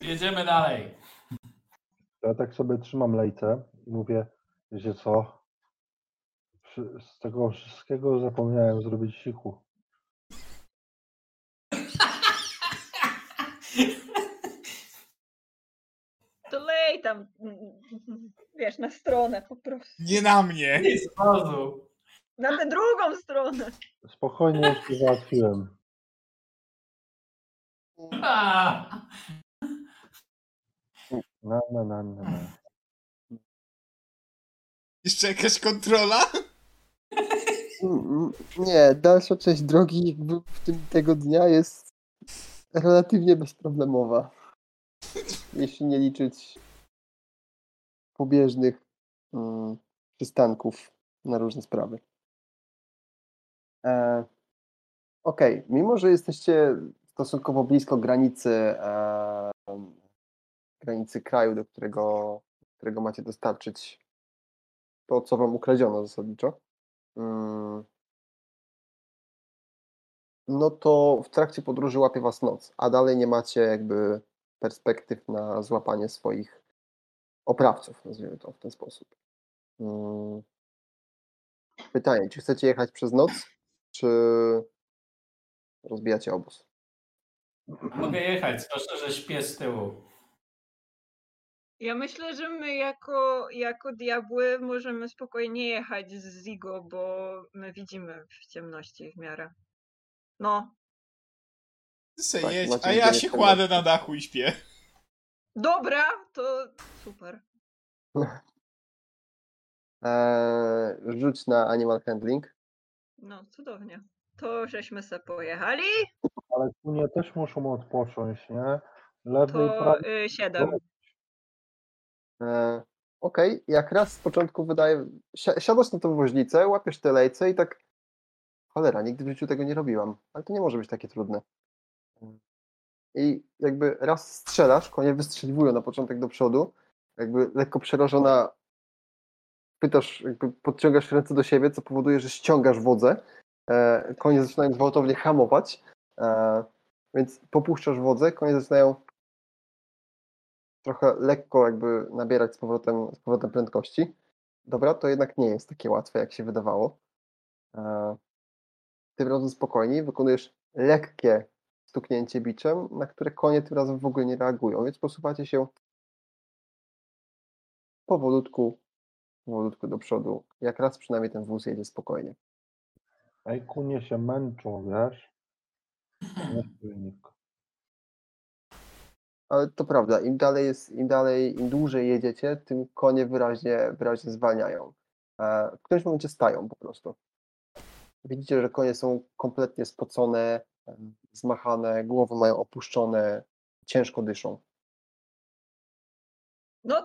Jedziemy dalej. Ja tak sobie trzymam lejce i mówię, wiecie co? Z tego wszystkiego zapomniałem zrobić siku. To lej tam, wiesz, na stronę po prostu. Nie na mnie! Nie zwozu. Na tę drugą stronę. Spokojnie już to załatwiłem. Na, na, na, na, na. Jeszcze jakaś kontrola? Mm, Nie, dalsza część drogi jakby w tym, tego dnia jest relatywnie bezproblemowa. Jeśli nie liczyć pobieżnych mm, przystanków na różne sprawy. E, Okej, mimo że jesteście stosunkowo blisko granicy, e, granicy kraju, do którego, którego macie dostarczyć to, co wam ukradziono zasadniczo, Mm. No to w trakcie podróży łapie was noc, a dalej nie macie jakby perspektyw na złapanie swoich oprawców, nazwijmy to w ten sposób. Mm. Pytanie, czy chcecie jechać przez noc, czy rozbijacie obóz? mogę jechać, zwłaszcza, że śpię z tyłu. Ja myślę, że my jako, jako diabły możemy spokojnie jechać z Zigo, bo my widzimy w ciemności w miarę. No, Ty se Tak, jedź, a ja się kładę na dachu i śpię. dobra, to super. Eee, rzuć na animal handling. No, cudownie. To żeśmy se pojechali, Ale kunie też muszą odpocząć, nie? Lewy i to prawy. y, siedem. E, Okej, jak raz z początku wydaje. si- Siadasz na tą woźnicę, łapiesz te lejce i tak. Cholera, nigdy w życiu tego nie robiłam, ale to nie może być takie trudne. I jakby raz strzelasz, konie wystrzeliwują na początek do przodu, jakby lekko przerażona. Pytasz, jakby podciągasz ręce do siebie, co powoduje, że ściągasz wodzę. E, konie zaczynają gwałtownie hamować, e, więc popuszczasz wodzę, konie zaczynają trochę lekko jakby nabierać z powrotem, z powrotem prędkości. Dobra, to jednak nie jest takie łatwe, jak się wydawało. E, Tym razem spokojniej, wykonujesz lekkie stuknięcie biczem, na które konie tym razem w ogóle nie reagują, więc posuwacie się powolutku, powolutku do przodu. Jak raz przynajmniej ten wóz jedzie spokojnie. Ej, kunie się męczą, wiesz? Nie. Ale to prawda, im dalej jest, im dalej, im dłużej jedziecie, tym konie wyraźnie, wyraźnie zwalniają. E, W którymś momencie stają po prostu. Widzicie, że konie są kompletnie spocone, e, zmachane, głowy mają opuszczone, ciężko dyszą. No,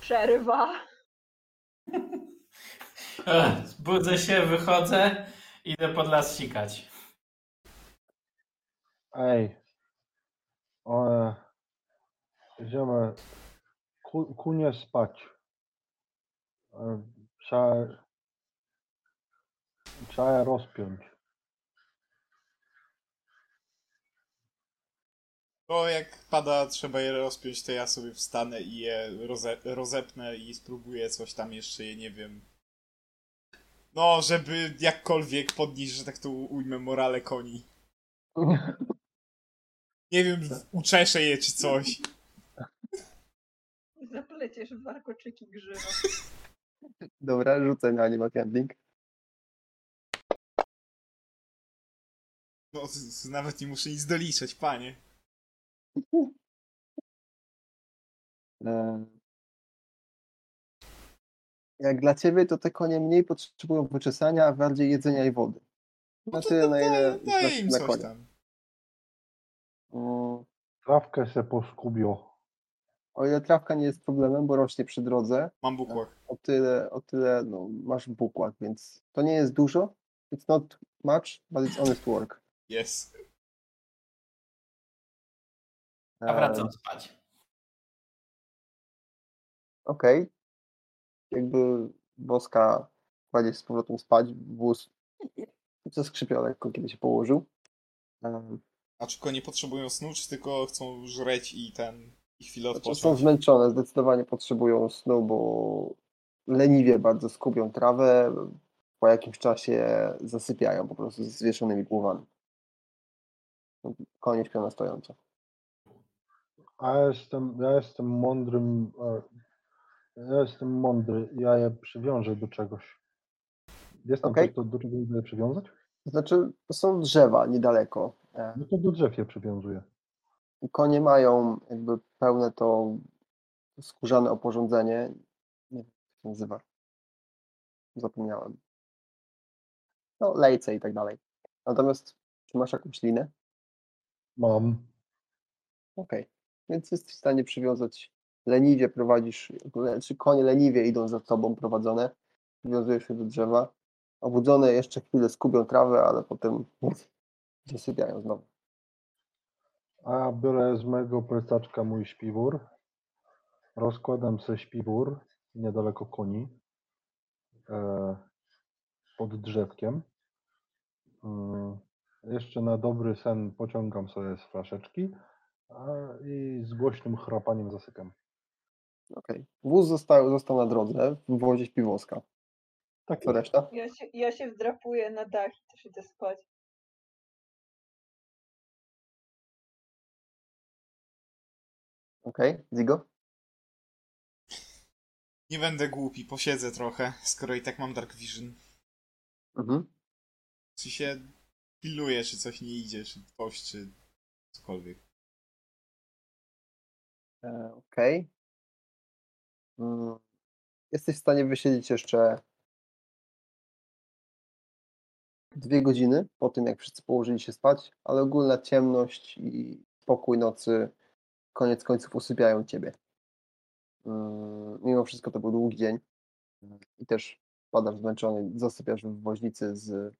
przerwa. Ech, Budzę się, wychodzę, idę pod las sikać. Ej. O, idziemy. Ku, kunie spać. Trzeba, trzeba je rozpiąć. To jak pada, trzeba je rozpiąć, to ja sobie wstanę i je roze rozepnę i spróbuję coś tam jeszcze, je nie wiem. No, żeby jakkolwiek podnieść, że tak to ujmę, morale koni. Nie wiem, uczeszę je czy coś. Zapleciesz warkoczyki grzywa. Dobra, rzucę na animal handling. No, z- z- nawet nie muszę nic doliczać, panie. E, Jak dla ciebie, to te konie mniej potrzebują wyczesania, a bardziej jedzenia i wody. No Na to, tyle, to, na ile daj, daj im na coś konie. tam. Mm, Trawkę se. O ile trawka nie jest problemem, bo rośnie przy drodze, Mam bukłak. o tyle, o tyle no, masz bukłak, więc to nie jest dużo. It's not much, but it's honest work. Jest. A wracam spać. Okej. Jakby Boska kładzie z powrotem spać, wóz zaskrzypiał lekko, kiedy się położył. A czy konie potrzebują snu, czy tylko chcą żreć i ten chwilę Znaczy, są zmęczone, zdecydowanie potrzebują snu, bo leniwie bardzo skubią trawę, po jakimś czasie zasypiają po prostu z zwieszonymi głowami. Konie śpią na stojąco. A ja jestem, ja jestem mądrym. e, Ja jestem mądry. Ja je przywiążę do czegoś. Jest tam Okej. coś, do, do czego je przywiązać? Znaczy, to są drzewa niedaleko. E, No to do drzew je przywiązuję. Konie mają jakby pełne to skórzane oporządzenie. Nie wiem, jak się nazywa. Zapomniałem. No, lejce i tak dalej. Natomiast, czy masz jakąś linę? Mam. Okej. Więc jesteś w stanie przywiązać leniwie, prowadzisz, czy konie leniwie idą za tobą prowadzone, przywiązujesz się do drzewa. Obudzone jeszcze chwilę skubią trawę, ale potem zasypiają znowu. A biorę z mojego plecaczka mój śpiwór. Rozkładam sobie śpiwór niedaleko koni. E, pod drzewkiem. Mm, jeszcze na dobry sen pociągam sobie z flaszeczki a, i z głośnym chrapaniem zasypiam. Okej. Wóz został, został na drodze w wozie śpiwowska. Tak Co reszta? Ja się, ja się wdrapuję na dach i też idę spać. Okej. Zigo? Nie będę głupi, posiedzę trochę, skoro i tak mam Dark Vision. Mhm. Czy się pilnuję, czy coś nie idzie, czy ktoś, czy cokolwiek. E, Okej. Mm, Jesteś w stanie wysiedzieć jeszcze dwie godziny po tym, jak wszyscy położyli się spać, ale ogólna ciemność i spokój nocy koniec końców usypiają ciebie. Mm, Mimo wszystko to był długi dzień i też padasz zmęczony, zasypiasz w woźnicy z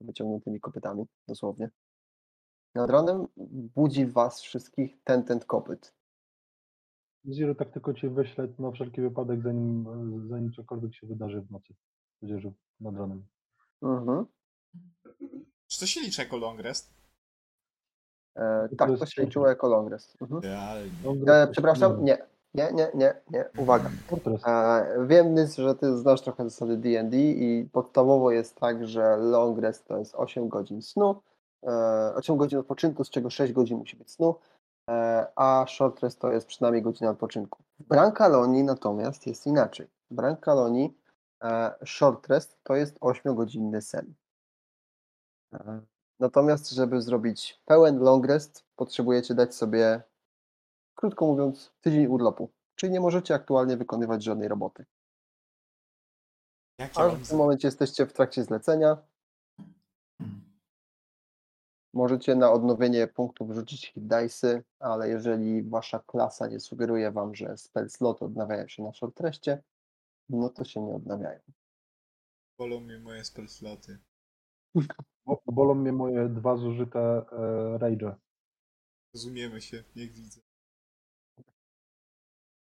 wyciągniętymi kopytami, dosłownie. Nad ranem budzi was wszystkich ten, ten kopyt. Zero tak tylko ci wyślę na wszelki wypadek, zanim, zanim cokolwiek się wydarzy w nocy. Będziesz nad ranem. Mhm. Czy to się liczy jako long rest? E, tak, to się liczyło jako long rest. Mhm. E, przepraszam, nie, nie, nie, nie, nie, uwaga. E, wiem, Nys, że ty znasz trochę zasady D&D i podstawowo jest tak, że long rest to jest 8 godzin snu, e, 8 godzin odpoczynku, z czego 6 godzin musi być snu, a short rest to jest przynajmniej godzina odpoczynku. W Brankalonii natomiast jest inaczej. W Brankalonii e, short rest to jest 8-godzinny sen. Natomiast, żeby zrobić pełen long rest, potrzebujecie dać sobie, krótko mówiąc, tydzień urlopu. Czyli nie możecie aktualnie wykonywać żadnej roboty. Jakie A w tym momencie jesteście w trakcie zlecenia. Możecie na odnowienie punktów wrzucić hit dice'y, ale jeżeli wasza klasa nie sugeruje wam, że spell sloty odnawiają się na short no to się nie odnawiają. Bolą mnie moje spell sloty. Bo, bolą mnie moje dwa zużyte e, rage'e. Rozumiemy się, niech widzę.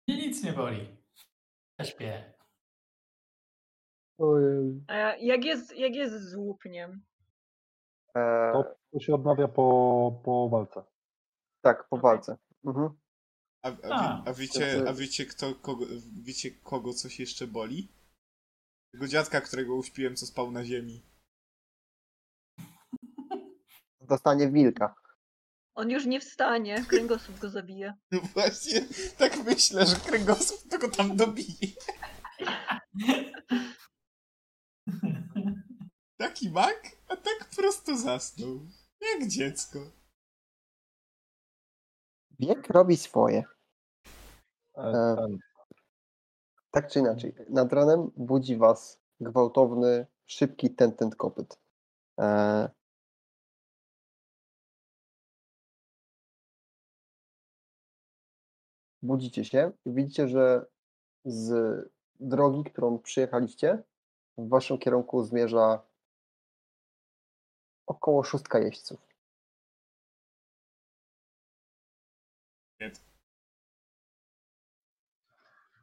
Mnie nic nie boli. Ja śpię. Ojej. A jak jest, jak jest z łupniem? E, To, to się odnawia po, po walce. tak, po walce. Mhm. A, a, A, a, wiecie, a wiecie, kto, kogo, wiecie kogo coś jeszcze boli? Tego dziadka, którego uśpiłem, co spał na ziemi. Dostanie wilka. On już nie wstanie, kręgosłup go zabije. No właśnie, tak myślę, że kręgosłup to go tam dobije. Taki mak, a tak prosto zasnął. Jak dziecko. Wiek robi swoje. E, Tak czy inaczej, nad ranem budzi was gwałtowny, szybki ten kopyt. E... Budzicie się i widzicie, że z drogi, którą przyjechaliście, w waszym kierunku zmierza około szóstka jeźdźców.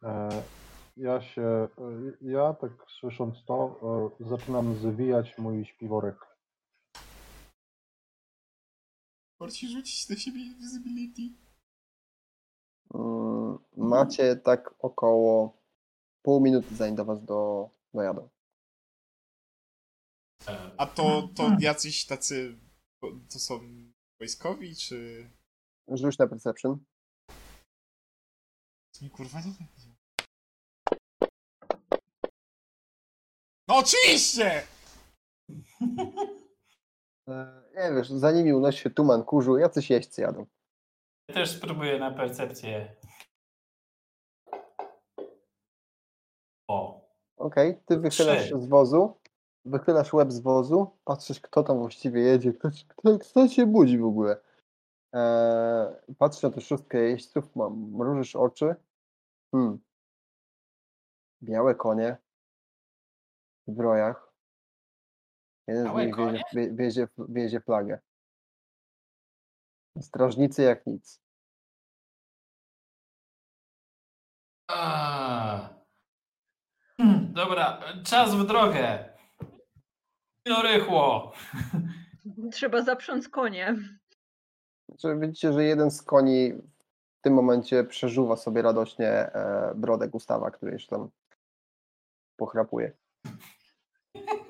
e, ja się, e, ja tak słysząc to, e, zaczynam zwijać mój śpiworek. Morci rzucić do siebie invisibility. Mm, Macie tak około pół minuty zanim do was do, dojadą. A to, to jacyś tacy, to są wojskowi, czy... Rzuć na perception. To mi kurwa nie będzie. No oczywiście! E, Nie wiesz, za nimi unosi się tuman kurzu, jacyś jeźdźcy jadą. Ja też spróbuję na percepcję. O. Okej, ty wychylasz się z wozu, wychylasz łeb z wozu, patrzysz kto tam właściwie jedzie, kto, kto, kto się budzi w ogóle. Eee, patrzysz na tę szóstkę jeźdźców, mam- mrużysz oczy. Hmm. Białe konie w brojach. Jeden z Białe nich wiezie, wiezie, wiezie flagę. Strażnicy jak nic. A. Dobra, czas w drogę. No rychło. Trzeba zaprząc konie. Znaczy, widzicie, że jeden z koni w tym momencie przeżuwa sobie radośnie e, brodę Gustawa, który już tam pochrapuje.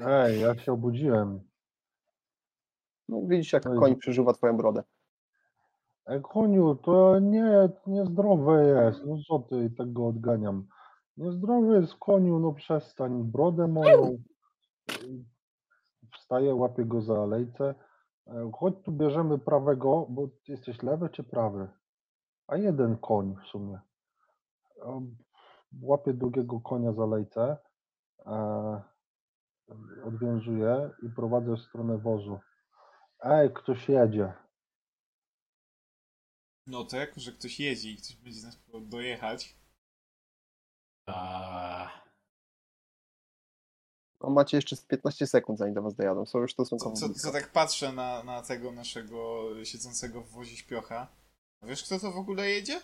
Ej, ja się obudziłem. No, widzisz, jak Oj. koń przeżuwa twoją brodę. Ej, koniu, to nie, niezdrowe jest. No co ty, tak go odganiam. Niezdrowy jest koniu, no przestań. Brodę moją. Wstaję, łapię go za alejce. E, Chodź tu bierzemy prawego, bo ty jesteś lewy czy prawy? A jeden koń w sumie. Em, Łapię drugiego konia za lejce. e, Odwiązuję i prowadzę w stronę wozu. Ej, ktoś jedzie. No to jako, że ktoś jedzie i ktoś będzie nas próbował dojechać. A. No, macie jeszcze z 15 sekund, zanim do was dojadą. Są już Co, stosunkowo co, blisko. co tak patrzę na, na tego naszego siedzącego w wozie śpiocha. A wiesz kto to w ogóle jedzie?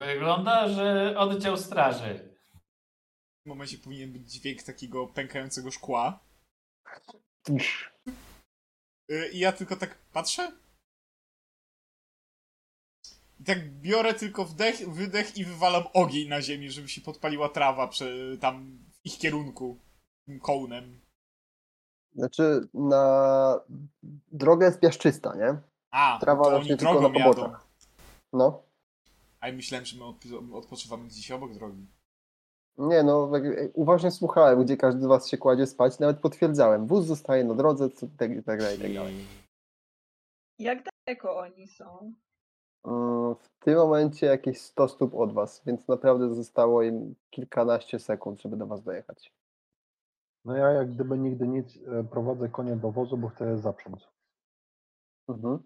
Wygląda, że oddział straży. W momencie powinien być dźwięk takiego pękającego szkła. Y, I ja tylko tak patrzę. I tak biorę tylko wdech, wydech i wywalam ogień na ziemię, żeby się podpaliła trawa przy, tam w ich kierunku. Tym kołnem. Znaczy, na droga jest piaszczysta, nie? A, Trawa to oni tylko drogą na jadą. No. A ja myślałem, że my odp- odpoczywamy gdzieś obok drogi. Nie, no, tak, e, uważnie słuchałem, gdzie każdy z was się kładzie spać, nawet potwierdzałem. Wóz zostaje na drodze, co, tak, i tak dalej, i tak dalej. Jak daleko oni są? W tym momencie jakieś 100 stóp od was, więc naprawdę zostało im kilkanaście sekund, żeby do was dojechać. No ja jak gdyby nigdy nic e, prowadzę konie do wozu, bo chcę je zaprząc. Mhm.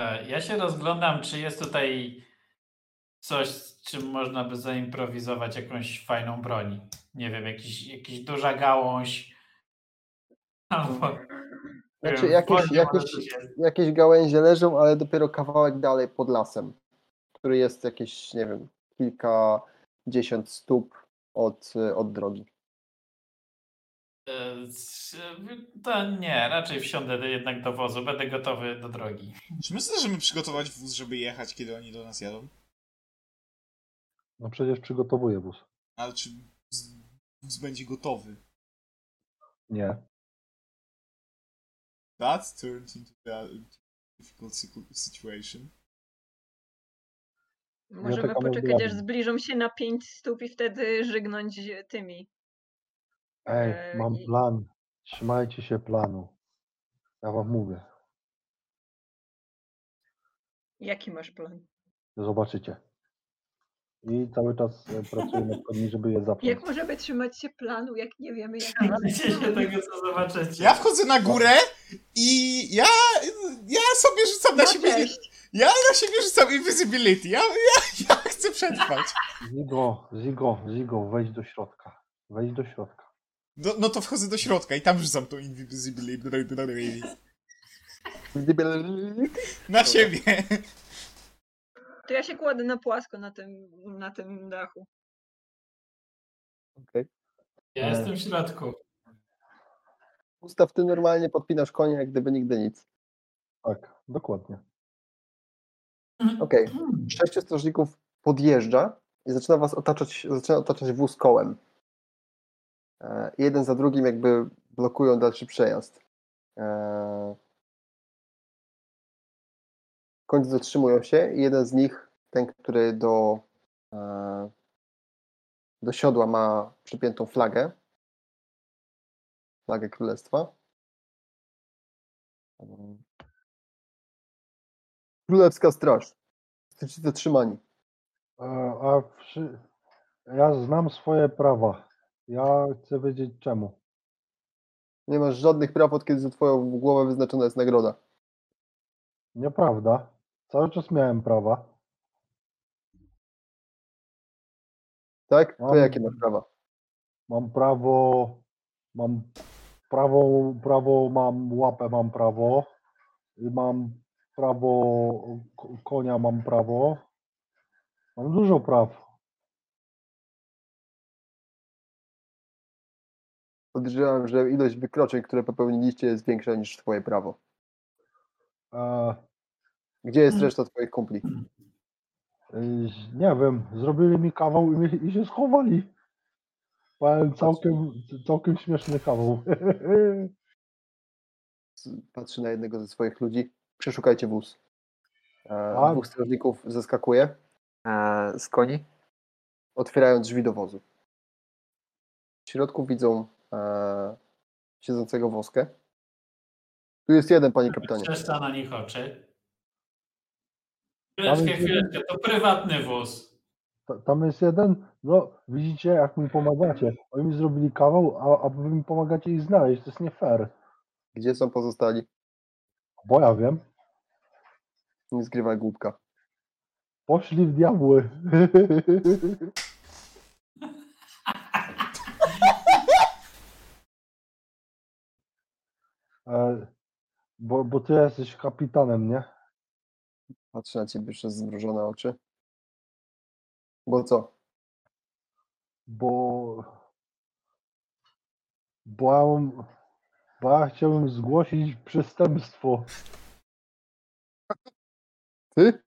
E, Ja się rozglądam, czy jest tutaj coś, z czym można by zaimprowizować jakąś fajną broń. Nie wiem, jakiś, jakiś duża gałąź. Albo. Znaczy, wiem, jakieś, jakieś, jakieś gałęzie leżą, ale dopiero kawałek dalej pod lasem, który jest jakieś, nie wiem, kilkadziesiąt stóp od, od drogi. E, To nie, raczej wsiądę jednak do wozu. Będę gotowy do drogi. Czy my zdążymy przygotować wóz, żeby jechać, kiedy oni do nas jadą? No przecież przygotowuję wóz. Ale czy wóz, będzie gotowy? Nie. That turned into a difficult situ- situation. Możemy aż poczekać, aż zbliżą się na 5 stóp i wtedy żygnąć tymi. Ej, E, mam i- plan. Trzymajcie się planu. Ja wam mówię. Jaki masz plan? Zobaczycie. I cały czas e, pracuję nad koni, żeby je zaprząc. Jak możemy trzymać się planu, jak nie wiemy, jak Trzymajcie się tego, co zobaczycie. Ja wchodzę na górę i ja, ja sobie rzucam na No siebie. cześć! Ja na siebie rzucam invisibility. Ja, ja, ja chcę przetrwać. Zigo, Zigo, Zigo, wejdź do środka. Wejdź do środka. No, no to wchodzę do środka i tam rzucam tą invisibility na siebie. To ja się kładę na płasko na tym, na tym dachu. Okej. Ja jestem w środku. Gustaw, ty normalnie podpinasz konia, jak gdyby nigdy nic. Tak, dokładnie. Okej. Sześciu strażników podjeżdża i zaczyna was otaczać, zaczyna otaczać wóz kołem. E, jeden za drugim jakby blokują dalszy przejazd. E, końcu zatrzymują się i jeden z nich, ten, który do, e, do siodła ma przypiętą flagę, flagę królestwa. Królewska Straż. Jesteście zatrzymani. E, A przy... ja znam swoje prawa. Ja chcę wiedzieć czemu. Nie masz żadnych praw, od kiedy za twoją głowę wyznaczona jest nagroda. Nieprawda. Cały czas miałem prawa. Tak? To Mam- jakie masz prawa? Mam prawo, mam prawo, prawo, mam łapę, mam prawo. Mam prawo ko- konia, mam prawo. Mam dużo praw. Podejrzewam, że ilość wykroczeń, które popełniliście jest większa niż twoje prawo. E, Gdzie jest reszta twoich kumpli? y, nie wiem, zrobili mi kawał i, mi, i się schowali. Powiem całkiem, całkiem śmieszny kawał. Patrzy na jednego ze swoich ludzi. Przeszukajcie wóz. E, A- Dwóch strażników zeskakuje e, z koni, otwierają drzwi do wozu. W środku widzą e, siedzącego woskę. Tu jest jeden, panie kapitanie. Trzeszcza na nich oczy. Chwileczkę, chwileczkę, to prywatny wóz. Ta- Tam jest jeden, no widzicie jak mi pomagacie. Oni mi zrobili kawał, a, a wy mi pomagacie ich znaleźć. To jest nie fair. Gdzie są pozostali? Bo ja wiem. Nie zgrywaj głupka. Poszli w diabły. E, bo, bo ty jesteś kapitanem, nie? Patrzę na ciebie przez zmrużone oczy. Bo co? Bo. Bo bo ja chciałbym zgłosić przestępstwo. Ty?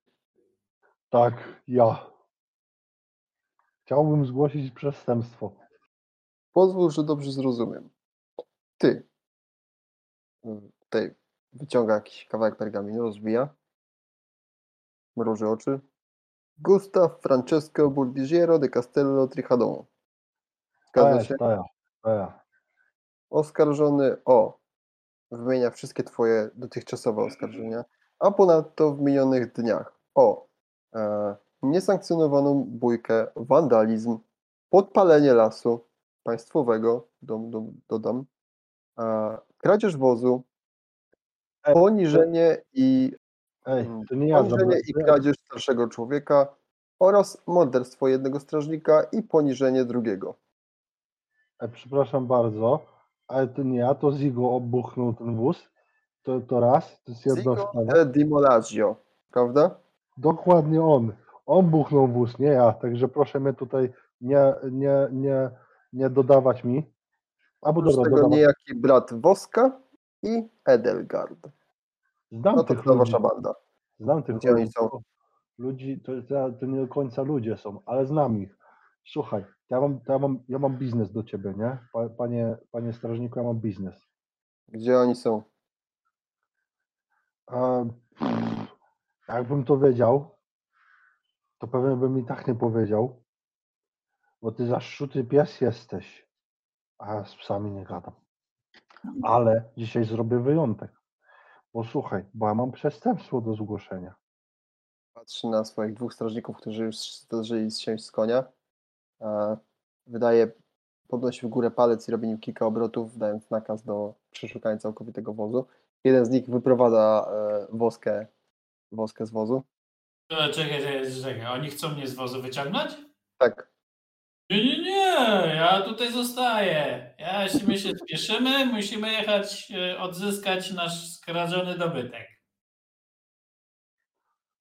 Tak, ja. Chciałbym zgłosić przestępstwo. Pozwól, że dobrze zrozumiem. Ty. Mm, Tutaj wyciąga jakiś kawałek pergaminu, rozbija. Mruży oczy. Gustav Francesco Burdigiero de Castello Trichadon. To Zgadza jest, się? to ja, to ja. Oskarżony o. Wymienia wszystkie twoje dotychczasowe oskarżenia, a ponadto w minionych dniach o e, niesankcjonowaną bójkę, wandalizm, podpalenie lasu państwowego, dom, dodam, e, kradzież wozu, Ej, poniżenie i Ej, Mm, to nie ja i kradzież starszego człowieka oraz morderstwo jednego strażnika i poniżenie drugiego. E, przepraszam bardzo, ale to nie ja, to Zigo obuchnął ten wóz. To, to raz, to jest jedna Zigo sprawa. Dimolagio, prawda? Dokładnie on. On buchnął wóz, nie ja. Także proszę mnie tutaj nie, nie, nie, nie dodawać mi. Albo Oprócz dobra, tego dodawaj. niejaki brat Woska i Edelgard. Znam No to wasza banda. Znam tych Gdzie ludzi. są? to- Ludzi, to, to, nie do końca ludzie są, ale znam ich. Słuchaj, ja mam, ja mam, ja mam biznes do ciebie, nie? Pa- Panie, panie strażniku, ja mam biznes. Gdzie oni są? Jakbym to wiedział, to pewnie bym i tak nie powiedział, bo ty zaszczuty pies jesteś, a ja z psami nie gadam. Ale dzisiaj zrobię wyjątek, bo słuchaj, bo ja mam przestępstwo do zgłoszenia. Patrzy na swoich dwóch strażników, którzy już zdążyli zsiąść z konia. E, Wydaje, podnosi w górę palec i robi nim kilka obrotów, dając nakaz do przeszukania całkowitego wozu. Jeden z nich wyprowadza e, woskę, woskę z wozu. E, Czekaj, czekaj, czekaj. Oni chcą mnie z wozu wyciągnąć? Tak, Nie, nie, nie, ja tutaj zostaję. Ja się, my się spieszymy, musimy jechać, e, odzyskać nasz skradziony dobytek.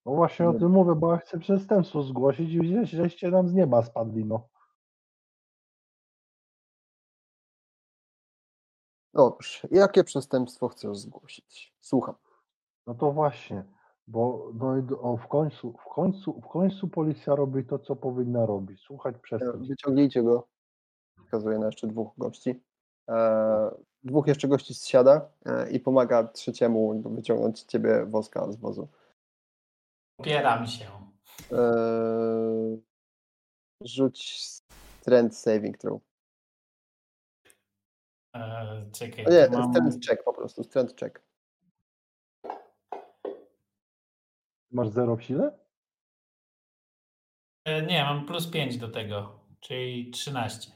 No właśnie o tym mówię, bo ja chcę przestępstwo zgłosić i gdzieś żeście nam z nieba spadli, no. Dobrze. Jakie przestępstwo chcesz zgłosić? Słucham. No to właśnie, bo no w końcu, w końcu, w końcu policja robi to, co powinna robić. Słuchać przestępstw. Wyciągnijcie go. Wskazuję na jeszcze dwóch gości. E, dwóch jeszcze gości zsiada e, i pomaga trzeciemu wyciągnąć ciebie woska z wozu. Opieram się. E, rzuć strength saving throw. E, czekaj, nie, mam... strength check po prostu, strength check. Masz zero w sile? E, Nie, mam plus 5 do tego, czyli 13.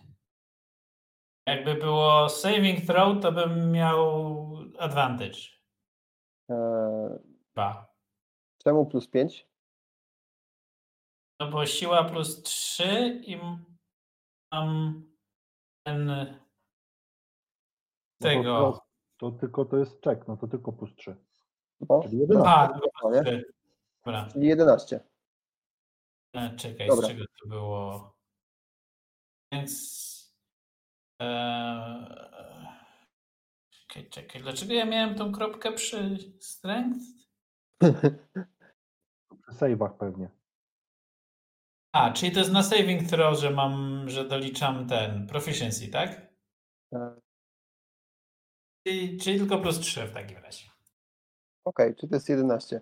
Jakby było saving throw, to bym miał advantage. E, Chyba. czemu plus 5? No bo siła plus 3 i mam ten No to, tego. to, to tylko to jest czek, no to tylko plus 3. No, Czyli 11. A, tylko no, plus nie? 3. Dobra, czyli 11. e, czekaj, Dobra. z czego to było? Więc. E, czekaj, czekaj. Dlaczego ja miałem tą kropkę przy strength? Przy save'ach pewnie. A, czyli to jest na saving throw, że mam, że doliczam ten proficiency, tak? E, Czyli, czyli tylko plus 3 w takim razie. Okej, czyli to jest 11.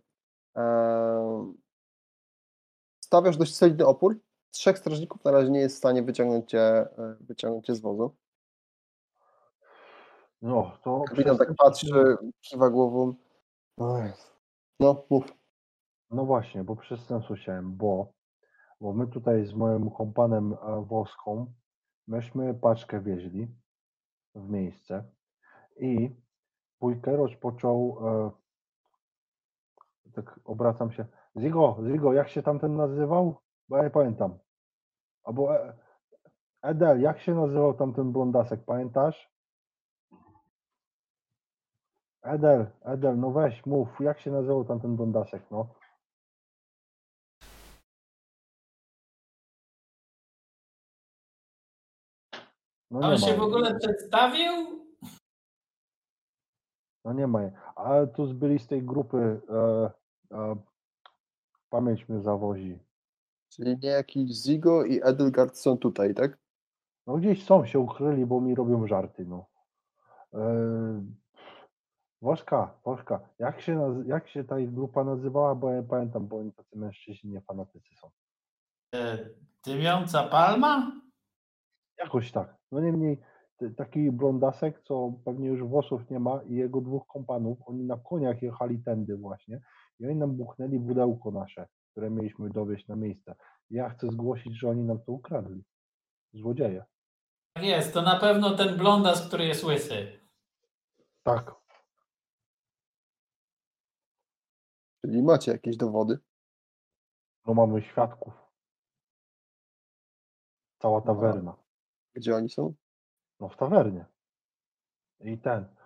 Stawiasz dość solidny opór. Trzech strażników na razie nie jest w stanie wyciągnąć cię, e, wyciągnąć cię z wozu. No, to Kapitan tak patrzy, kiwa głową. No, mów. No właśnie, bo przestępstwo chciałem, bo, bo my tutaj z moim kompanem e, Woską, myśmy paczkę wieźli w miejsce i pójkę rozpoczął, e, tak obracam się, Zigo, Zigo, jak się tamten nazywał? Bo ja nie pamiętam. Albo e, Edel, jak się nazywał tamten blondasek, pamiętasz? Edel, Edel, no weź, mów, jak się nazywał tamten blondasek, no. No On nie się ma. w ogóle przedstawił? No nie ma. Ale tu byli z tej grupy e, e, pamięć mnie zawozi. Czyli niejaki Zigo i Edelgard są tutaj, tak? No gdzieś są, się ukryli, bo mi robią żarty, no. E, Woszka, Woszka, jak się, naz- jak się ta ich grupa nazywała, bo ja nie pamiętam, bo oni tacy mężczyźni, nie fanatycy są. E, Dymiąca palma? Jakoś tak. No niemniej taki blondasek, co pewnie już włosów nie ma i jego dwóch kompanów, oni na koniach jechali tędy właśnie i oni nam buchnęli pudełko nasze, które mieliśmy dowieść na miejsce. Ja chcę zgłosić, że oni nam to ukradli. Złodzieje. Tak Jest, to na pewno ten blondas, który jest łysy. Tak. Czyli macie jakieś dowody. No mamy świadków. Cała tawerna. Gdzie oni są? No w tawernie. I ten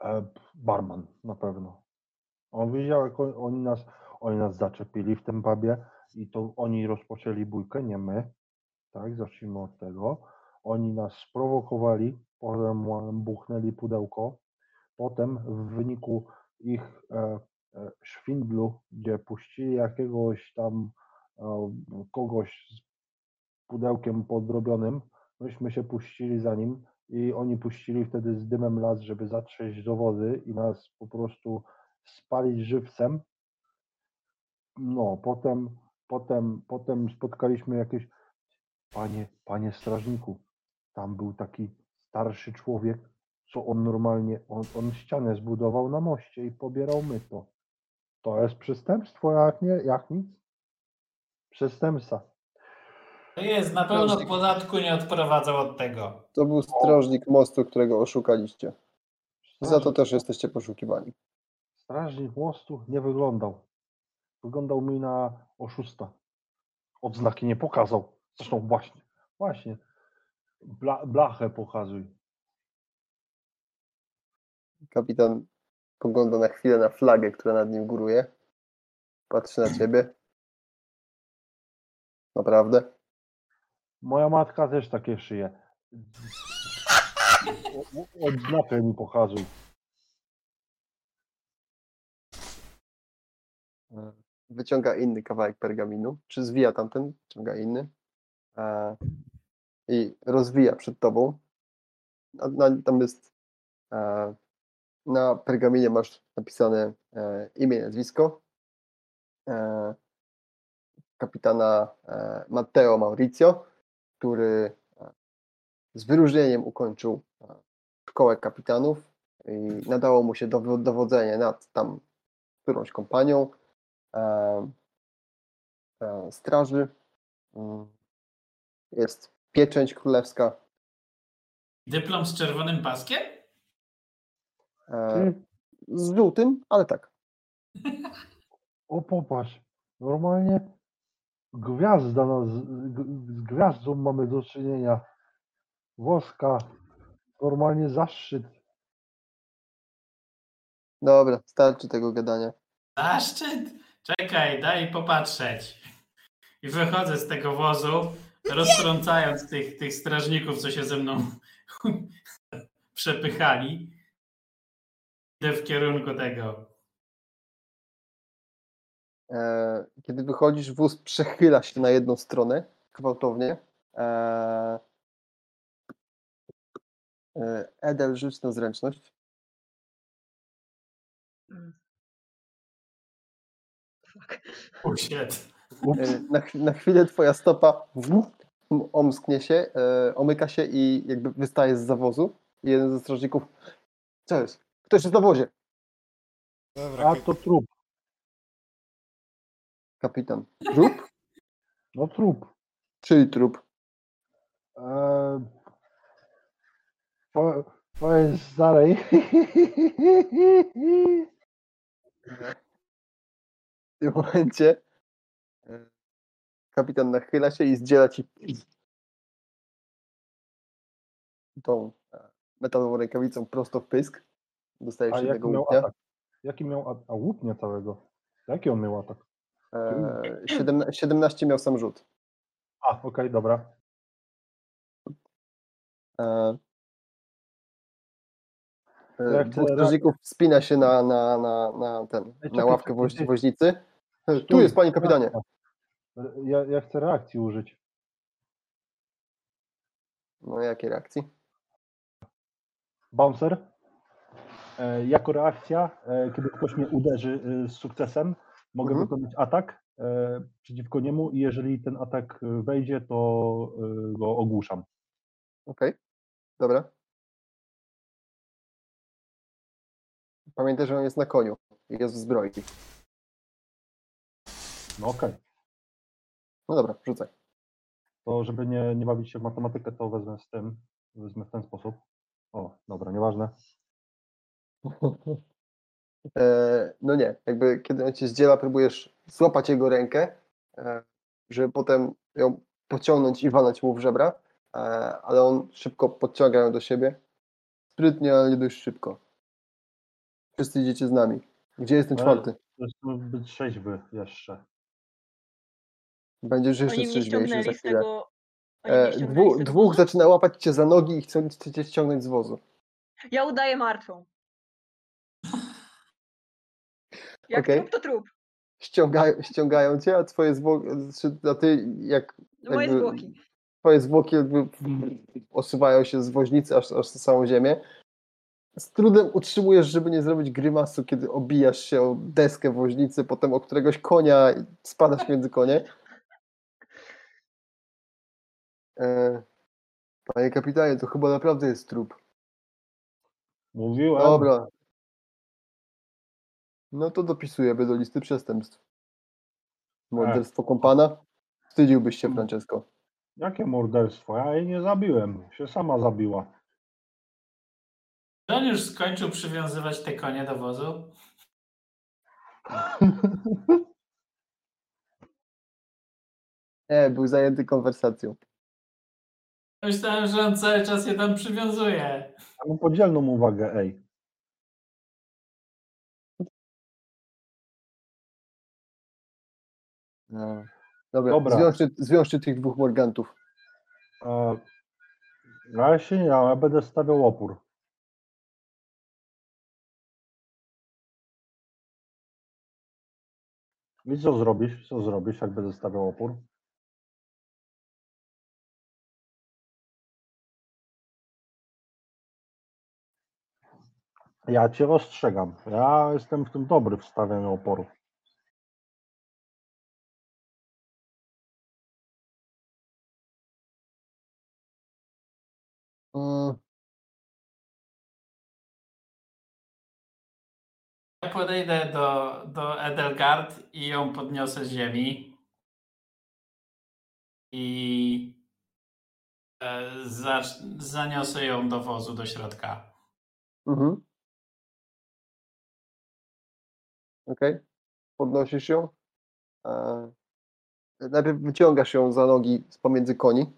e, barman na pewno. On wiedział, jak on- oni nas, oni nas zaczepili w tym pubie i to oni rozpoczęli bójkę, nie my. Tak, zacznijmy od tego. Oni nas sprowokowali, potem buchnęli pudełko. Potem w wyniku ich e, e, szwindlu, gdzie puścili jakiegoś tam e, kogoś z pudełkiem podrobionym, myśmy się puścili za nim i oni puścili wtedy z dymem las, żeby zatrzeć dowozy i nas po prostu spalić żywcem. No, potem, potem, potem spotkaliśmy jakieś, panie, panie strażniku, tam był taki starszy człowiek, co on normalnie, on, on ścianę zbudował na moście i pobierał myto. To jest przestępstwo, jak nie, jak nic. Przestępca. To jest, na pewno Strażnik. podatku nie odprowadzał od tego. To był strażnik mostu, którego oszukaliście. Za to też jesteście poszukiwani. Strażnik mostu nie wyglądał. Wyglądał mi na oszusta. Odznaki nie pokazał. Zresztą właśnie, właśnie. Bla, blachę pokazuj. Kapitan pogląda na chwilę na flagę, która nad nim góruje. Patrzy na ciebie. Naprawdę? Moja matka też takie szyje. Odznakę mi pokazuj. Wyciąga inny kawałek pergaminu, czy zwija tamten, wyciąga inny e, i rozwija przed tobą. Na, na, tam jest e, na pergaminie masz napisane e, imię nazwisko e, kapitana e, Matteo Maurizio, który e, z wyróżnieniem ukończył szkołę kapitanów i nadało mu się dowo- dowodzenie nad tam którąś kompanią straży. Mm. Jest pieczęć królewska. Dyplom z czerwonym paskiem? E, z żółtym, ale tak. O popatrz, normalnie gwiazda, no, z, z gwiazdą mamy do czynienia. Włoska, normalnie zaszczyt. Dobra, starczy tego gadania. Zaszczyt? Czekaj, daj popatrzeć. I wychodzę z tego wozu, roztrącając tych, tych strażników, co się ze mną przepychali. Idę w kierunku tego. E, kiedy wychodzisz, wóz przechyla się na jedną stronę gwałtownie. E, e, Edel, rzuć na zręczność. Mm. Ups, E, Na, na chwilę twoja stopa omsknie się, e, omyka się i jakby wystaje z zawozu. I jeden ze strażników. Co jest? Ktoś jest na wozie. Dobra, a to trup, Kapitan. Trup? no trup. Czyli trup. Eee, po, powiem starej. W tym momencie e, kapitan nachyla się i zdziela ci tą e, metalową rękawicą prosto w pysk. Dostajesz A jednego miał łupnia. atak? Jaki miał atak? A łupnia całego. Jaki on miał atak? E, 17, 17 miał sam rzut. A, okej, dobra. E, e, jak Dwóch strażników wspina się na, na, na, na, ten, na ławkę woź, woźnicy. E, Tu jest, panie kapitanie. reakcja. Ja, ja chcę reakcji użyć. No jakiej reakcji? Bouncer. E, jako reakcja, e, kiedy ktoś mnie uderzy e, z sukcesem, mogę Mhm. wykonać atak e, przeciwko niemu i jeżeli ten atak e, wejdzie, to e, go ogłuszam. Okej, dobra. Pamiętaj, że on jest na koniu i jest w zbroi. No okej. No dobra, rzucaj. To żeby nie, nie bawić się w matematykę, to wezmę z tym, wezmę w ten sposób. O, dobra, nieważne. E, no nie, jakby kiedy on cię zdziela, próbujesz złapać jego rękę, e, żeby potem ją pociągnąć i walnąć mu w żebra, e, ale on szybko podciąga ją do siebie. Sprytnie, ale nie dość szybko. Wszyscy idziecie z nami. Gdzie jest ten czwarty? Zresztą być trzeźwy jeszcze. Będziesz jeszcze trzeźwiejszy za chwilę. tego. E, dwu, dwóch wozu. zaczyna łapać cię za nogi i chcą cię ściągnąć z wozu. Ja udaję martwą. Jak Okej. trup, to trup. Ściągają, ściągają cię, a twoje zwłoki, znaczy, a ty jak Moje jakby- zwłoki. twoje zwłoki jakby osuwają się z woźnicy aż, aż na całą ziemię. Z trudem utrzymujesz, żeby nie zrobić grymasu, kiedy obijasz się o deskę woźnicy, potem o któregoś konia i spadasz między konie. E, panie kapitanie, to chyba naprawdę jest trup. Mówiłem. Dobra. No to dopisujemy do listy przestępstw. Morderstwo kompana. Wstydziłbyś się, Francesco. Jakie morderstwo? Ja jej nie zabiłem. Się sama zabiła. Czy on już skończył przywiązywać te konie do wozu? Nie, był zajęty konwersacją. Myślałem, że on cały czas je tam przywiązuje. Ja mam podzielną uwagę, ej. No. Dobra, Dobra. Zwiążcie, zwiążcie tych dwóch morgantów. E, No, Ja się nie, ja będę stawiał opór. I co zrobisz? Co zrobisz, jak będę opór? Ja cię ostrzegam. Ja jestem w tym dobry w stawianiu oporu. Podejdę do, do Edelgard i ją podniosę z ziemi. I e, zacz- zaniosę ją do wozu, do środka. Mhm. Okej. Podnosisz ją. E, najpierw wyciągasz ją za nogi z pomiędzy koni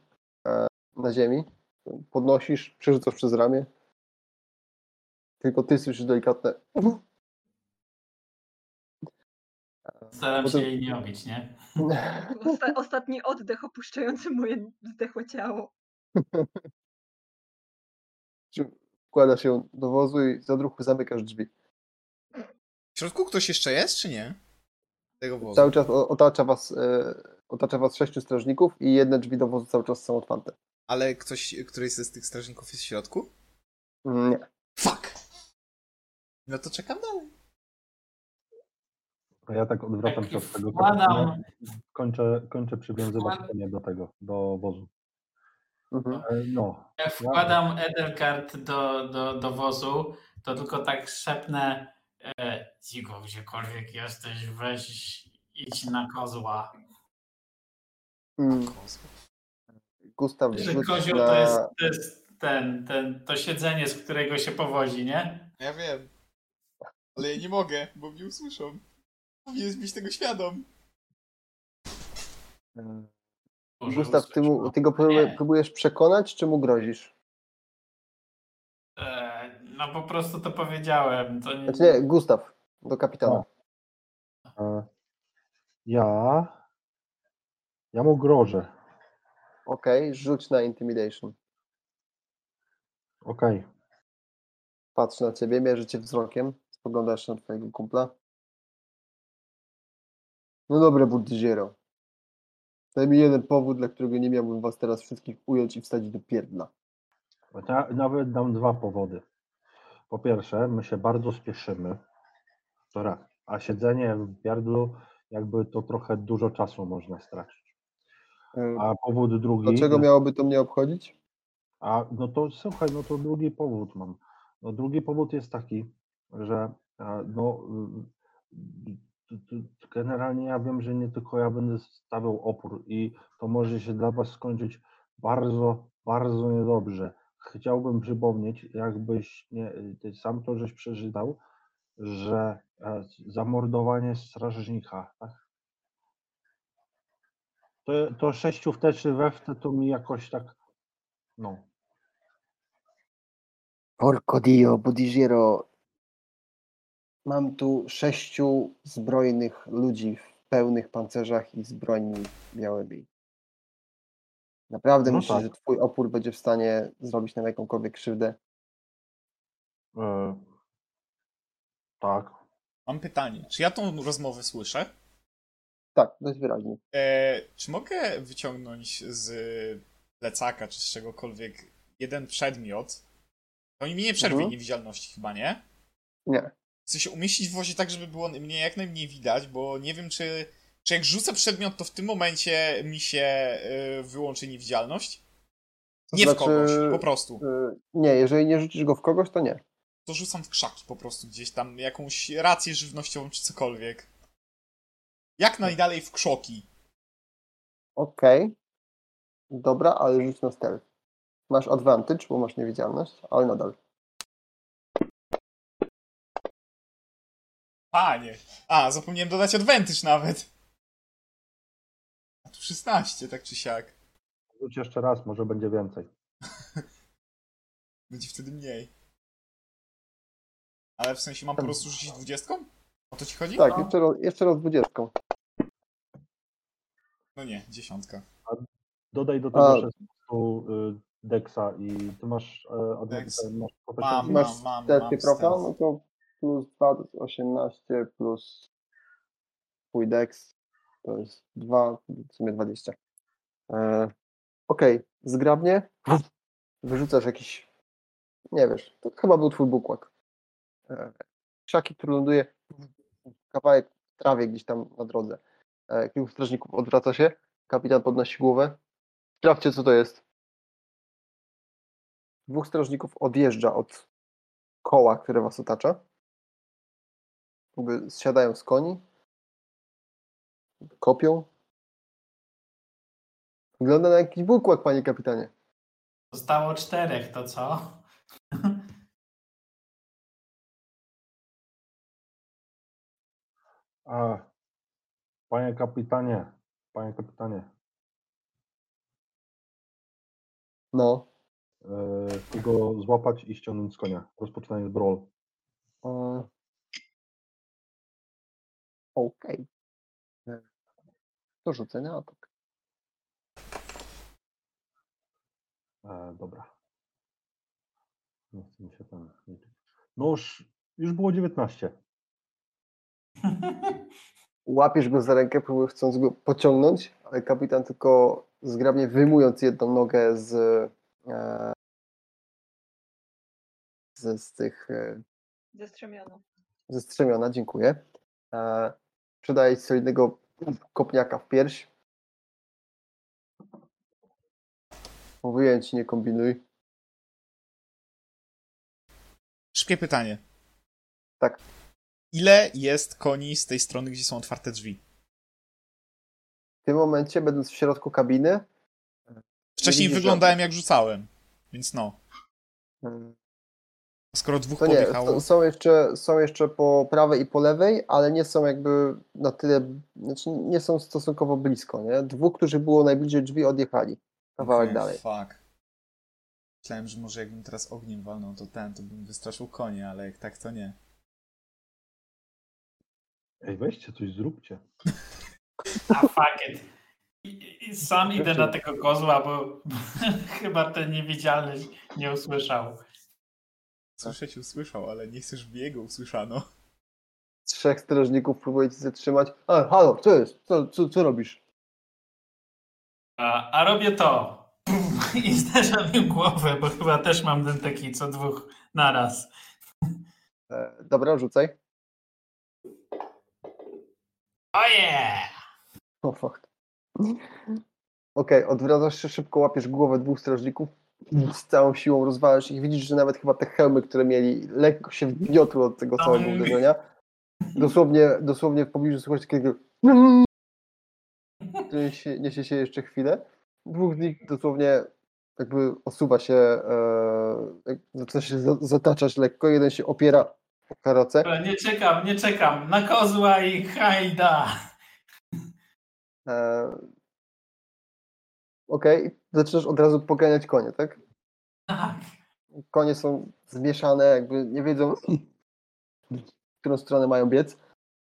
e, na ziemi. Podnosisz, przerzucasz przez ramię. Tylko ty słyszysz delikatne. Staram się jej nie obić, nie? Osta- ostatni oddech opuszczający moje zdechłe ciało. Wkładasz ją do wozu i za druhu zamykasz drzwi. W środku ktoś jeszcze jest, czy nie? Tego wozu. Cały czas otacza was, e, otacza was sześciu strażników i jedne drzwi do wozu cały czas są otwarte. Ale ktoś, któryś z tych strażników jest w środku? Nie. Fuck! No to czekam dalej. A ja tak odwracam się od tego wkładam-. Kończę, kończę przywiązywać Wkład- konie do tego, do wozu. Mhm. E, No, Jak wkładam Edelgard do, do, do wozu, to tylko tak szepnę e, Zigo, gdziekolwiek jesteś, weź idź na kozła. Mm, Gustaw Że kozioł na... to jest, to jest ten, ten, to siedzenie, z którego się powozi, nie? Ja wiem. Ale ja nie mogę, bo mnie usłyszą. Powinieneś być tego świadom. e, Boże, Gustaw, ty, mu, ty go Nie. próbujesz przekonać, czy mu grozisz? E, no po prostu to powiedziałem. To nie, Znaczy nie, Gustaw, do kapitana. e, ja... Ja mu grożę. Okej, rzuć na intimidation. Okej. Patrzy na ciebie, mierzy cię wzrokiem, spoglądasz na twojego kumpla. No dobre, Buddziero. Daj mi jeden powód, dla którego nie miałbym was teraz wszystkich ująć i wsadzić do pierdla. Ja nawet dam dwa powody. Po pierwsze, my się bardzo spieszymy. To raz. A siedzenie w pierdlu, jakby to trochę dużo czasu można stracić. A powód drugi. Dlaczego miałoby to mnie obchodzić? A no to słuchaj, no to drugi powód mam. No drugi powód jest taki, że no generalnie ja wiem, że nie tylko ja będę stawiał opór i to może się dla was skończyć bardzo, bardzo niedobrze. Chciałbym przypomnieć, jakbyś nie, sam to żeś przeczytał, że e, zamordowanie strażnika, tak? To, to sześciu wteczy we wte to mi jakoś tak, no, Porco Dio, Budigiero. Mam tu sześciu zbrojnych ludzi w pełnych pancerzach i z broni białymi. Naprawdę No myślisz, tak. że twój opór będzie w stanie zrobić nam jakąkolwiek krzywdę? E, tak. Mam pytanie. Czy ja tą rozmowę słyszę? Tak, dość wyraźnie. E, czy mogę wyciągnąć z plecaka czy z czegokolwiek jeden przedmiot? To mi nie przerwie Mhm. niewidzialności chyba, nie? Nie. Chcę się umieścić w wozie tak, żeby było mnie jak najmniej widać, bo nie wiem, czy, czy jak rzucę przedmiot, to w tym momencie mi się y, wyłączy niewidzialność? To Nie w znaczy, kogoś, po prostu. y, Nie, jeżeli nie rzucisz go w kogoś, to nie. To rzucam w krzaki po prostu gdzieś tam, jakąś rację żywnościową czy cokolwiek. Jak najdalej w krzoki. Okej. Dobra, ale rzuć na stealth. Masz advantage, bo masz niewidzialność, ale nadal. Panie. A, zapomniałem dodać advantage nawet. A tu 16, tak czy siak. Rzuć jeszcze raz, może będzie więcej. Będzie wtedy mniej. Ale w sensie mam po prostu rzucić 20? O to ci chodzi? Tak, jeszcze raz, jeszcze raz dwudziestką. No nie, dziesiątka. Dodaj do tego A. 16 y, Dexa i ty masz... Od, Dex. masz Mam, proficiency? Masz mam, mam stealth. no to plus 2 to jest 18 plus twój dex to jest 2, w sumie 20. E, Okej, zgrabnie wyrzucasz jakiś, nie wiesz, to chyba był twój bukłak. E, który ląduje kawałek trawie gdzieś tam na drodze. E, kilku strażników odwraca się, kapitan podnosi głowę. Sprawdźcie, co to jest. Dwóch strażników odjeżdża od koła, które was otacza. Jakby zsiadają z koni. Kopią. Wygląda na jakiś bukłak, panie kapitanie. Zostało czterech, to co? A, panie kapitanie, panie kapitanie, No. e, chcę go złapać i ściągnąć z konia. Rozpoczynając brawl. E, Okej. E, To rzucę na atak. E, dobra. Nie mi się tam liczyć. No już, już było 19. Łapiesz go za rękę, próbujesz chcąc go pociągnąć, ale kapitan tylko zgrabnie wyjmując jedną nogę z, e, z, z tych e, Ze strzemionu. ze strzemiona, dziękuję. E, Przydaje ci solidnego kopniaka w pierś. Mówiłem ci, nie kombinuj. Szybkie pytanie. Tak. Ile jest koni z tej strony, gdzie są otwarte drzwi? W tym momencie, będąc w środku kabiny, Wcześniej wyglądałem jak rzucałem, więc no. Skoro dwóch to nie, są jeszcze, są jeszcze po prawej i po lewej, ale nie są jakby na tyle, znaczy nie są stosunkowo blisko, nie? Dwóch, którzy było najbliżej drzwi, odjechali kawałek Okej, dalej. Fuck. Myślałem, że może jakbym teraz ogniem walnął, to ten, to bym wystraszył konie, ale jak tak, to nie. Ej, weźcie coś, zróbcie. A fuck it. I, i sam idę na tego kozła, bo chyba ten niewidzialny nie usłyszał. Słyszeć usłyszał, ale nie chcesz, by jego usłyszano. Trzech strażników próbuje cię zatrzymać. A, halo, co jest? Co, co, co robisz? A, a robię to. I zderzam im głowę, bo chyba też mam ten taki co dwóch naraz. E, dobra, rzucaj. Oje! O fuck. Okej, odwracasz się szybko, łapiesz głowę dwóch strażników, z całą siłą rozwalasz ich. Widzisz, że nawet chyba te hełmy, które mieli, lekko się wgniotły od tego całego Mm. uderzenia. Dosłownie, dosłownie w pobliżu słychać takiego niesie, niesie się jeszcze chwilę. Dwóch z nich dosłownie jakby osuwa się, e, zaczyna się za- zataczać lekko. Jeden się opiera o. Dobra, Nie czekam, nie czekam. Na kozła i hajda. E, Okej, zaczynasz od razu poganiać konie, tak? Tak. Konie są zmieszane, jakby nie wiedzą, w którą stronę mają biec.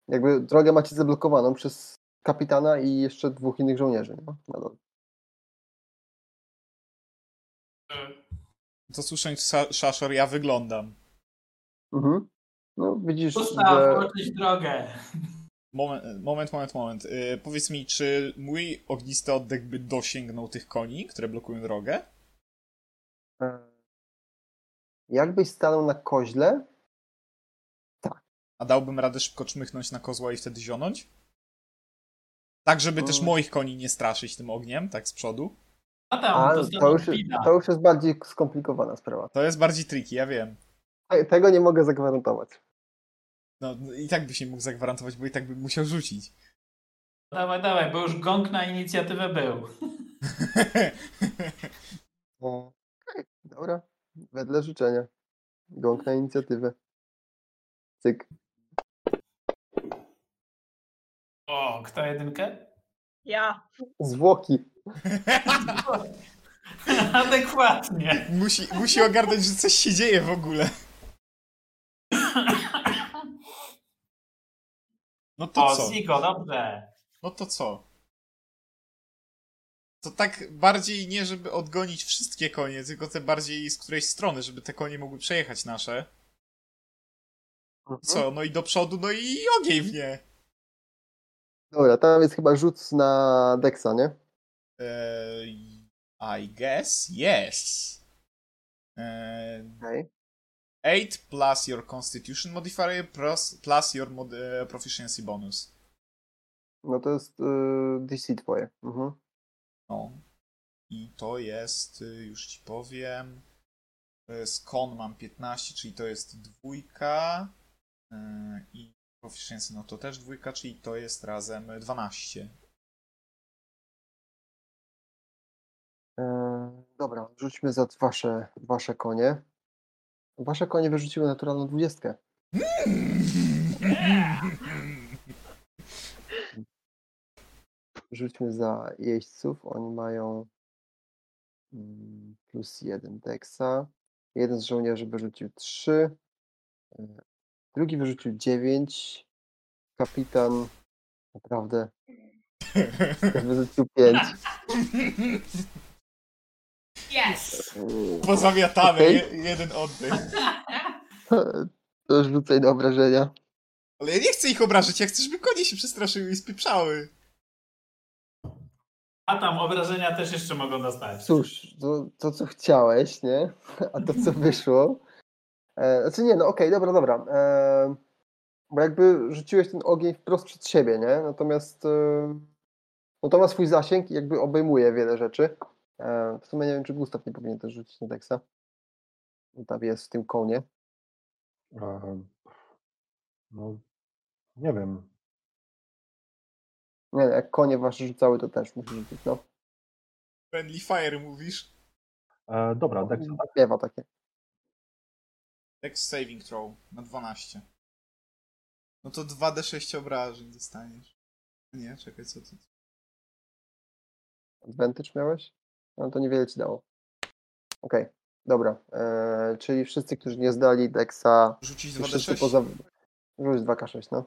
Jakby drogę macie zablokowaną przez kapitana i jeszcze dwóch innych żołnierzy. Nie? Na dole. Szaszor, ja wyglądam. Mhm. No widzisz, Gustaw, że... drogę. Moment, moment, moment, moment. Yy, powiedz mi, czy mój ognisty oddech by dosięgnął tych koni, które blokują drogę? e, Jakbyś stanął na koźle, A dałbym radę szybko czmychnąć na kozła i wtedy zionąć? Tak, żeby też Mm. moich koni nie straszyć tym ogniem, tak z przodu. A tam, a, dostaną to, już, to już jest bardziej skomplikowana sprawa. To jest bardziej tricky, ja wiem. Te- Tego nie mogę zagwarantować. No i tak byś nie mógł zagwarantować, bo i tak bym musiał rzucić. Dawaj, dawaj, bo już gong na inicjatywę był. O, okej, dobra. Wedle życzenia. Gąk na inicjatywę. Cyk. O, kto jedynkę? Ja. Zwłoki. Adekwatnie. musi, musi ogarnąć, że coś się dzieje w ogóle. No to O, co? Zigo, dobrze. No to co? To tak bardziej nie, żeby odgonić wszystkie konie, tylko te bardziej z którejś strony, żeby te konie mogły przejechać nasze. Mhm. Co, no i do przodu, no i ogień w nie. Dobra, tam jest chyba rzut na Dexa, nie? Eee, I guess yes. Eee, Okej. 8 plus your constitution modifier plus, plus your mod, e, proficiency bonus. No to jest y, DC twoje. Mhm. No. I to jest, y, już ci powiem, z kon mam 15, czyli to jest dwójka. Yy, I proficiency, no to też dwójka, czyli to jest razem 12. E, dobra, rzućmy za wasze, wasze konie. Wasze konie wyrzuciły naturalną dwudziestkę. Rzućmy za jeźdźców. Oni mają mm, plus jeden deksa. Jeden z żołnierzy wyrzucił 3. Drugi wyrzucił 9. Kapitan naprawdę wyrzucił 5. Yes! Pozamiatane, Okej. je, jeden oddech. To rzucaj na obrażenia. Ale ja nie chcę ich obrażać, ja chcę, żeby konie się przestraszyły i spieprzały. A tam obrażenia też jeszcze mogą dostać. Cóż, to, to co chciałeś, nie? A to co wyszło. E, znaczy nie, no okej, dobra, dobra. E, bo jakby rzuciłeś ten ogień wprost przed siebie, nie? Natomiast e, no to ma swój zasięg i jakby obejmuje wiele rzeczy. E, w sumie nie wiem, czy Gustaw nie powinien też rzucić na Dexa. Tam jest w tym konie. Ehm, No, nie wiem. Nie, jak konie wasze rzucały, to też musi rzucić, no. Friendly fire mówisz? E, dobra, Dexa, tak? Śpiewa takie. Dex saving throw na 12. No to 2d6 obrażeń dostaniesz. Nie, czekaj, co to? Advantage miałeś? No to niewiele ci dało. Okej, dobra. E, czyli wszyscy, którzy nie zdali Dexa, Rzucić i wszyscy 2d6? poza... Rzuć 2K6, no.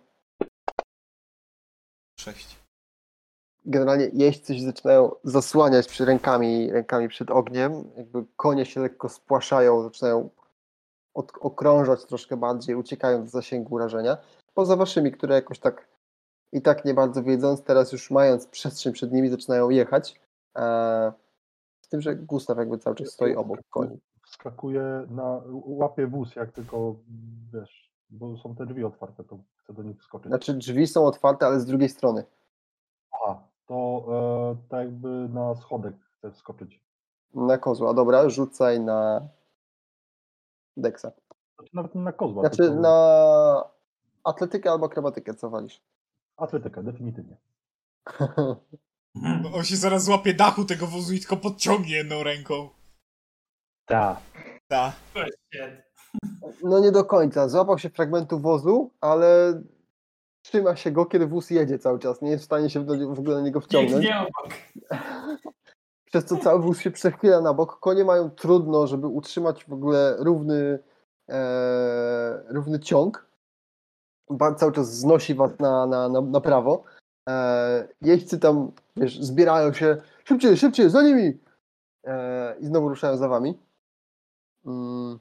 6. Generalnie jeźdźcy się zaczynają zasłaniać przy rękami, rękami przed ogniem. Jakby konie się lekko spłaszają, zaczynają od, okrążać troszkę bardziej, uciekają z zasięgu urażenia. Poza waszymi, które jakoś tak i tak nie bardzo wiedząc, teraz już mając przestrzeń przed nimi, zaczynają jechać. E, z tym, że Gustaw jakby cały czas stoi obok koni. Wskakuje na, łapie wóz, jak tylko, wiesz, bo są te drzwi otwarte, to chcę do nich wskoczyć. Znaczy drzwi są otwarte, ale z drugiej strony. Aha, to e, tak jakby na schodek chcę wskoczyć. Na kozła. Dobra, rzucaj na Dexa. Znaczy nawet na kozła, Znaczy tylko na atletykę albo akrobatykę, co walisz? atletykę, definitywnie. No, On się zaraz złapie dachu tego wozu i tylko podciągnie jedną ręką. Tak. Ta. Shit. No nie do końca. Złapał się fragmentu wozu, ale trzyma się go, kiedy wóz jedzie cały czas. Nie jest w stanie się w ogóle na niego wciągnąć. Nie obok. Przez co cały wóz się przechyla na bok. Konie mają trudno, żeby utrzymać w ogóle równy, e, równy ciąg. Ba- Cały czas znosi was na, na, na, na prawo. E, jeźdźcy tam, wiesz, zbierają się. Szybciej, szybciej, za nimi! E, I znowu ruszają za wami. Mm,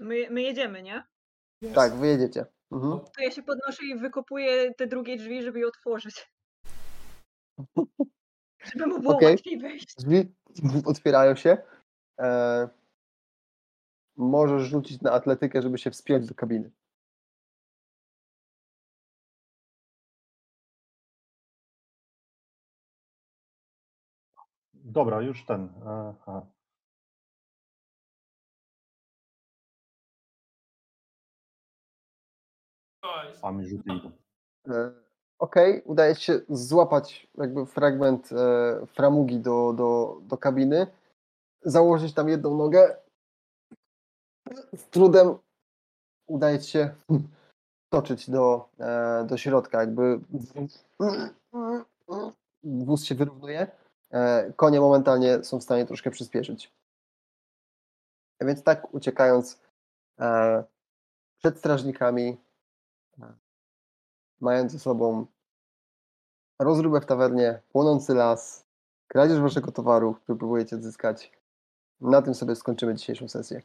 My, my jedziemy, nie? tak, wy jedziecie. Mhm. To ja się podnoszę i wykopuję te drugie drzwi, żeby je otworzyć. Żeby mu było Okej. łatwiej wejść. Drzwi otwierają się. E, możesz rzucić na atletykę, żeby się wspiąć do kabiny. Dobra, już ten. Aha. A mi. E, Okej, udaje ci się złapać jakby fragment e, framugi do, do, do kabiny, założyć tam jedną nogę. Z trudem udaje się toczyć do, e, do środka, jakby wóz się wyrównuje. E, konie momentalnie są w stanie troszkę przyspieszyć. Więc tak uciekając e, przed strażnikami, e, mając ze sobą rozróbę w tawernie, płonący las, kradzież waszego towaru, który próbujecie odzyskać. Na tym sobie skończymy dzisiejszą sesję.